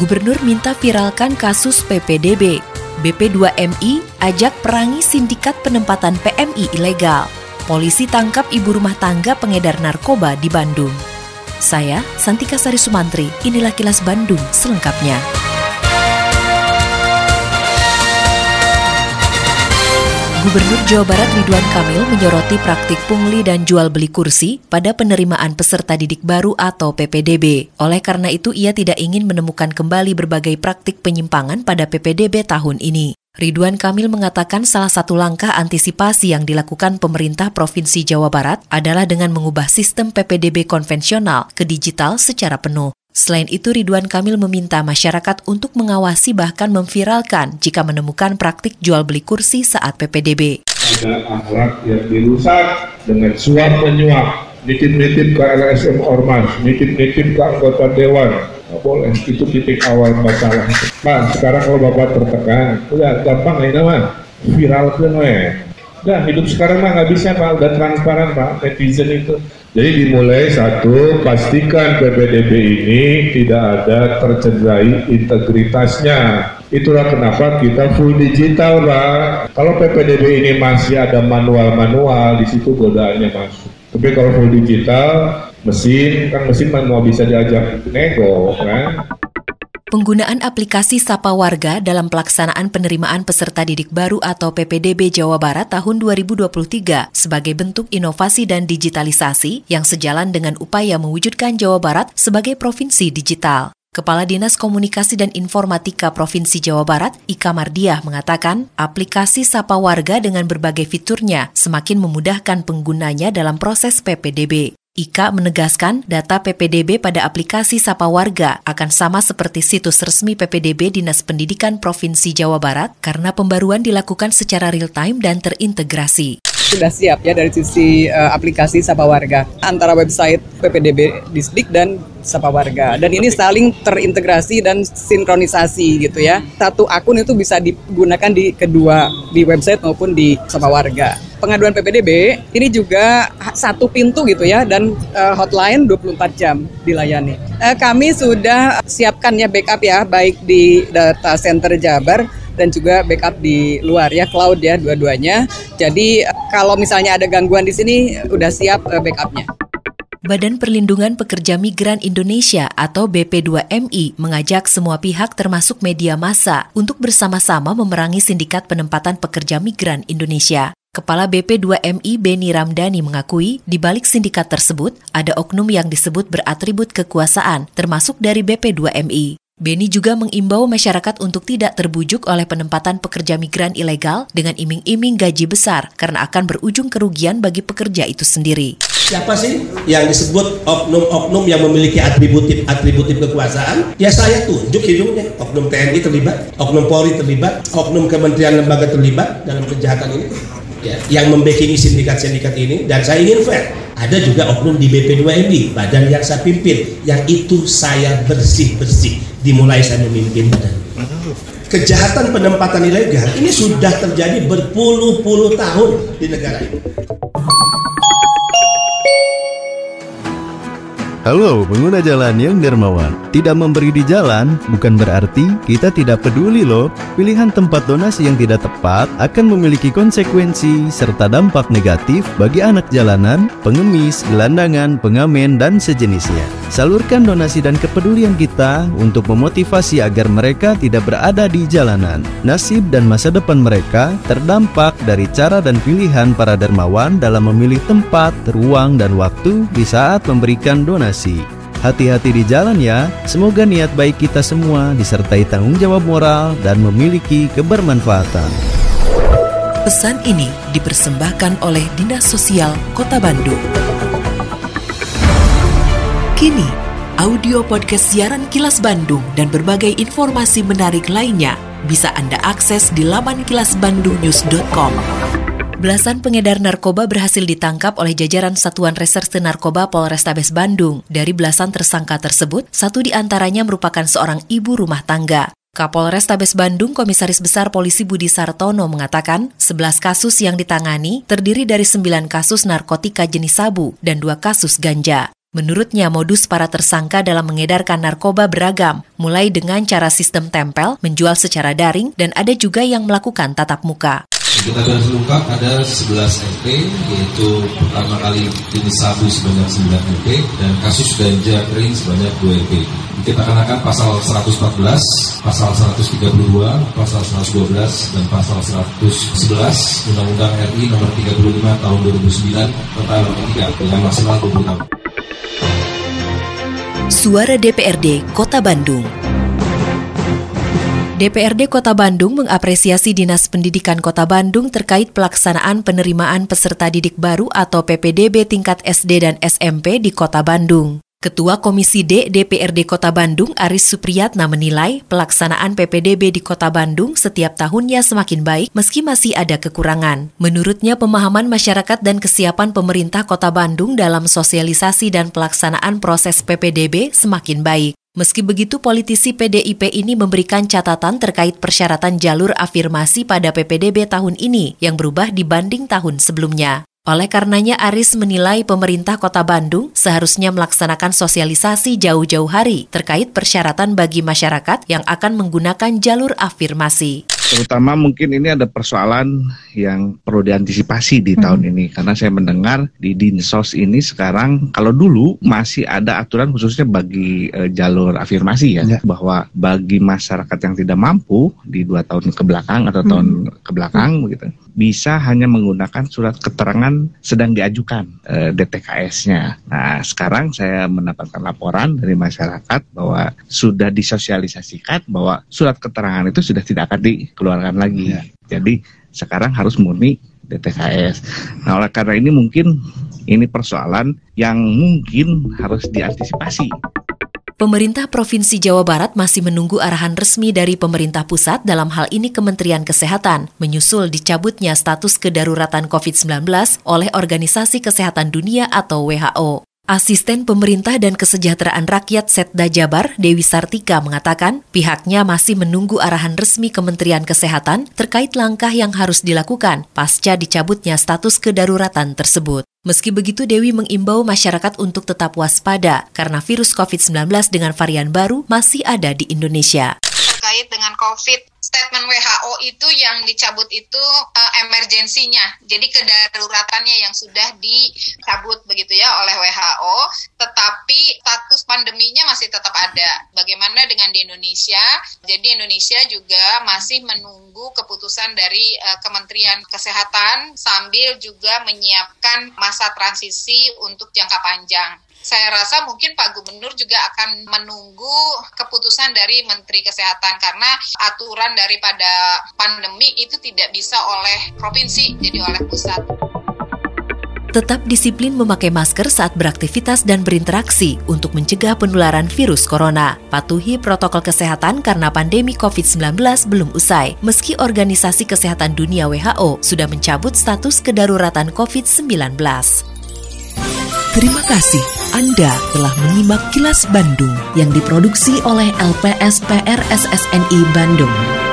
Gubernur minta viralkan kasus PPDB. BP2MI ajak perangi sindikat penempatan PMI ilegal. Polisi tangkap ibu rumah tangga pengedar narkoba di Bandung. Saya, Santika Sari Sumantri, inilah kilas Bandung selengkapnya. Gubernur Jawa Barat Ridwan Kamil menyoroti praktik pungli dan jual beli kursi pada penerimaan peserta didik baru atau PPDB. Oleh karena itu, ia tidak ingin menemukan kembali berbagai praktik penyimpangan pada PPDB tahun ini. Ridwan Kamil mengatakan salah satu langkah antisipasi yang dilakukan pemerintah Provinsi Jawa Barat adalah dengan mengubah sistem PPDB konvensional ke digital secara penuh. Selain itu, Ridwan Kamil meminta masyarakat untuk mengawasi bahkan memviralkan jika menemukan praktik jual beli kursi saat PPDB. Ada akhlak yang dirusak dengan suap menyuap, nitip-nitip ke LSM Ormas, nitip-nitip ke anggota Dewan. Nggak boleh, itu titik awal masalah. Pak, sekarang kalau Bapak tertekan, udah gampang ini mah, viralkan weh. Nah, hidup sekarang mah nggak bisa Pak, udah transparan Pak, netizen itu. Jadi dimulai satu, pastikan PPDB ini tidak ada tercederai integritasnya. Itulah kenapa kita full digital, Pak. Kalau PPDB ini masih ada manual-manual, di situ godaannya masuk. Tapi kalau full digital, mesin, kan mesin manual bisa diajak nego, kan? Penggunaan aplikasi Sapa Warga dalam pelaksanaan penerimaan peserta didik baru atau PPDB Jawa Barat tahun 2023 sebagai bentuk inovasi dan digitalisasi yang sejalan dengan upaya mewujudkan Jawa Barat sebagai provinsi digital. Kepala Dinas Komunikasi dan Informatika Provinsi Jawa Barat, Ika Mardiah, mengatakan aplikasi Sapa Warga dengan berbagai fiturnya semakin memudahkan penggunanya dalam proses PPDB. Ika menegaskan data PPDB pada aplikasi Sapa Warga akan sama seperti situs resmi PPDB Dinas Pendidikan Provinsi Jawa Barat karena pembaruan dilakukan secara real-time dan terintegrasi sudah siap ya dari sisi uh, aplikasi Sapa Warga antara website PPDB Disdik dan Sapa Warga. Dan ini saling terintegrasi dan sinkronisasi gitu ya. Satu akun itu bisa digunakan di kedua di website maupun di Sapa Warga. Pengaduan PPDB ini juga satu pintu gitu ya dan uh, hotline 24 jam dilayani. Uh, kami sudah siapkan ya backup ya baik di data center Jabar dan juga backup di luar ya cloud ya dua-duanya. Jadi kalau misalnya ada gangguan di sini udah siap uh, backupnya. Badan Perlindungan Pekerja Migran Indonesia atau BP2MI mengajak semua pihak termasuk media massa untuk bersama-sama memerangi sindikat penempatan pekerja migran Indonesia. Kepala BP2MI Beni Ramdhani mengakui di balik sindikat tersebut ada oknum yang disebut beratribut kekuasaan termasuk dari BP2MI. Beni juga mengimbau masyarakat untuk tidak terbujuk oleh penempatan pekerja migran ilegal dengan iming-iming gaji besar karena akan berujung kerugian bagi pekerja itu sendiri. Siapa sih yang disebut oknum-oknum yang memiliki atributif-atributif kekuasaan? Ya saya tunjuk hidungnya. Oknum TNI terlibat, oknum Polri terlibat, oknum kementerian lembaga terlibat dalam kejahatan ini. Ya, yang membackingi sindikat-sindikat ini dan saya ingin fair ada juga oknum di BP2MI badan yang saya pimpin yang itu saya bersih-bersih. Dimulai saya memimpin badan. Kejahatan penempatan ilegal ini sudah terjadi berpuluh-puluh tahun di negara ini Halo pengguna jalan yang dermawan. Tidak memberi di jalan bukan berarti kita tidak peduli loh. Pilihan tempat donasi yang tidak tepat akan memiliki konsekuensi serta dampak negatif bagi anak jalanan, pengemis, gelandangan, pengamen, dan sejenisnya. Salurkan donasi dan kepedulian kita untuk memotivasi agar mereka tidak berada di jalanan. Nasib dan masa depan mereka terdampak dari cara dan pilihan para dermawan dalam memilih tempat, ruang, dan waktu di saat memberikan donasi Hati-hati di jalan ya. Semoga niat baik kita semua disertai tanggung jawab moral dan memiliki kebermanfaatan. Pesan ini dipersembahkan oleh Dinas Sosial Kota Bandung. Kini, audio podcast siaran Kilas Bandung dan berbagai informasi menarik lainnya bisa Anda akses di laman kilasbandungnews.com. Belasan pengedar narkoba berhasil ditangkap oleh jajaran Satuan Reserse Narkoba Polrestabes Bandung. Dari belasan tersangka tersebut, satu di antaranya merupakan seorang ibu rumah tangga. Kapolres Tabes Bandung Komisaris Besar Polisi Budi Sartono mengatakan 11 kasus yang ditangani terdiri dari 9 kasus narkotika jenis sabu dan 2 kasus ganja. Menurutnya modus para tersangka dalam mengedarkan narkoba beragam, mulai dengan cara sistem tempel, menjual secara daring, dan ada juga yang melakukan tatap muka. Kita sudah lengkap ada 11 LP, yaitu pertama kali jenis sabu sebanyak 9 LP, dan kasus ganja kering sebanyak 2 LP. Kita kenakan pasal 114, pasal 132, pasal 112, dan pasal 111 Undang-Undang RI nomor 35 tahun 2009 tentang narkotika dengan maksimal 20 tahun. Suara DPRD Kota Bandung DPRD Kota Bandung mengapresiasi Dinas Pendidikan Kota Bandung terkait pelaksanaan penerimaan peserta didik baru atau PPDB tingkat SD dan SMP di Kota Bandung. Ketua Komisi D DPRD Kota Bandung Aris Supriyatna menilai pelaksanaan PPDB di Kota Bandung setiap tahunnya semakin baik meski masih ada kekurangan. Menurutnya pemahaman masyarakat dan kesiapan pemerintah Kota Bandung dalam sosialisasi dan pelaksanaan proses PPDB semakin baik. Meski begitu, politisi PDIP ini memberikan catatan terkait persyaratan jalur afirmasi pada PPDB tahun ini yang berubah dibanding tahun sebelumnya. Oleh karenanya, Aris menilai pemerintah Kota Bandung seharusnya melaksanakan sosialisasi jauh-jauh hari terkait persyaratan bagi masyarakat yang akan menggunakan jalur afirmasi terutama mungkin ini ada persoalan yang perlu diantisipasi di hmm. tahun ini karena saya mendengar di dinsos ini sekarang kalau dulu masih ada aturan khususnya bagi uh, jalur afirmasi ya, ya bahwa bagi masyarakat yang tidak mampu di dua tahun ke belakang atau hmm. tahun ke belakang hmm. begitu bisa hanya menggunakan surat keterangan sedang diajukan uh, eh, DTKS-nya. Nah sekarang saya mendapatkan laporan dari masyarakat bahwa sudah disosialisasikan bahwa surat keterangan itu sudah tidak akan di keluarkan lagi. Ya. Jadi sekarang harus murni DTKS. Nah oleh karena ini mungkin ini persoalan yang mungkin harus diantisipasi. Pemerintah Provinsi Jawa Barat masih menunggu arahan resmi dari pemerintah pusat dalam hal ini Kementerian Kesehatan, menyusul dicabutnya status kedaruratan COVID-19 oleh Organisasi Kesehatan Dunia atau WHO. Asisten Pemerintah dan Kesejahteraan Rakyat Setda Jabar, Dewi Sartika, mengatakan pihaknya masih menunggu arahan resmi Kementerian Kesehatan terkait langkah yang harus dilakukan pasca dicabutnya status kedaruratan tersebut. Meski begitu, Dewi mengimbau masyarakat untuk tetap waspada karena virus COVID-19 dengan varian baru masih ada di Indonesia. Terkait dengan COVID, statement WHO itu yang dicabut itu uh, emergensinya, jadi kedaruratannya yang sudah dicabut begitu ya oleh WHO, tetapi status pandeminya masih tetap ada. Bagaimana dengan di Indonesia? Jadi Indonesia juga masih menunggu keputusan dari uh, Kementerian Kesehatan sambil juga menyiapkan masa transisi untuk jangka panjang saya rasa mungkin Pak Gubernur juga akan menunggu keputusan dari Menteri Kesehatan karena aturan daripada pandemi itu tidak bisa oleh provinsi, jadi oleh pusat. Tetap disiplin memakai masker saat beraktivitas dan berinteraksi untuk mencegah penularan virus corona. Patuhi protokol kesehatan karena pandemi COVID-19 belum usai, meski Organisasi Kesehatan Dunia WHO sudah mencabut status kedaruratan COVID-19. Terima kasih Anda telah menyimak kilas Bandung yang diproduksi oleh LPSPR SSNI Bandung.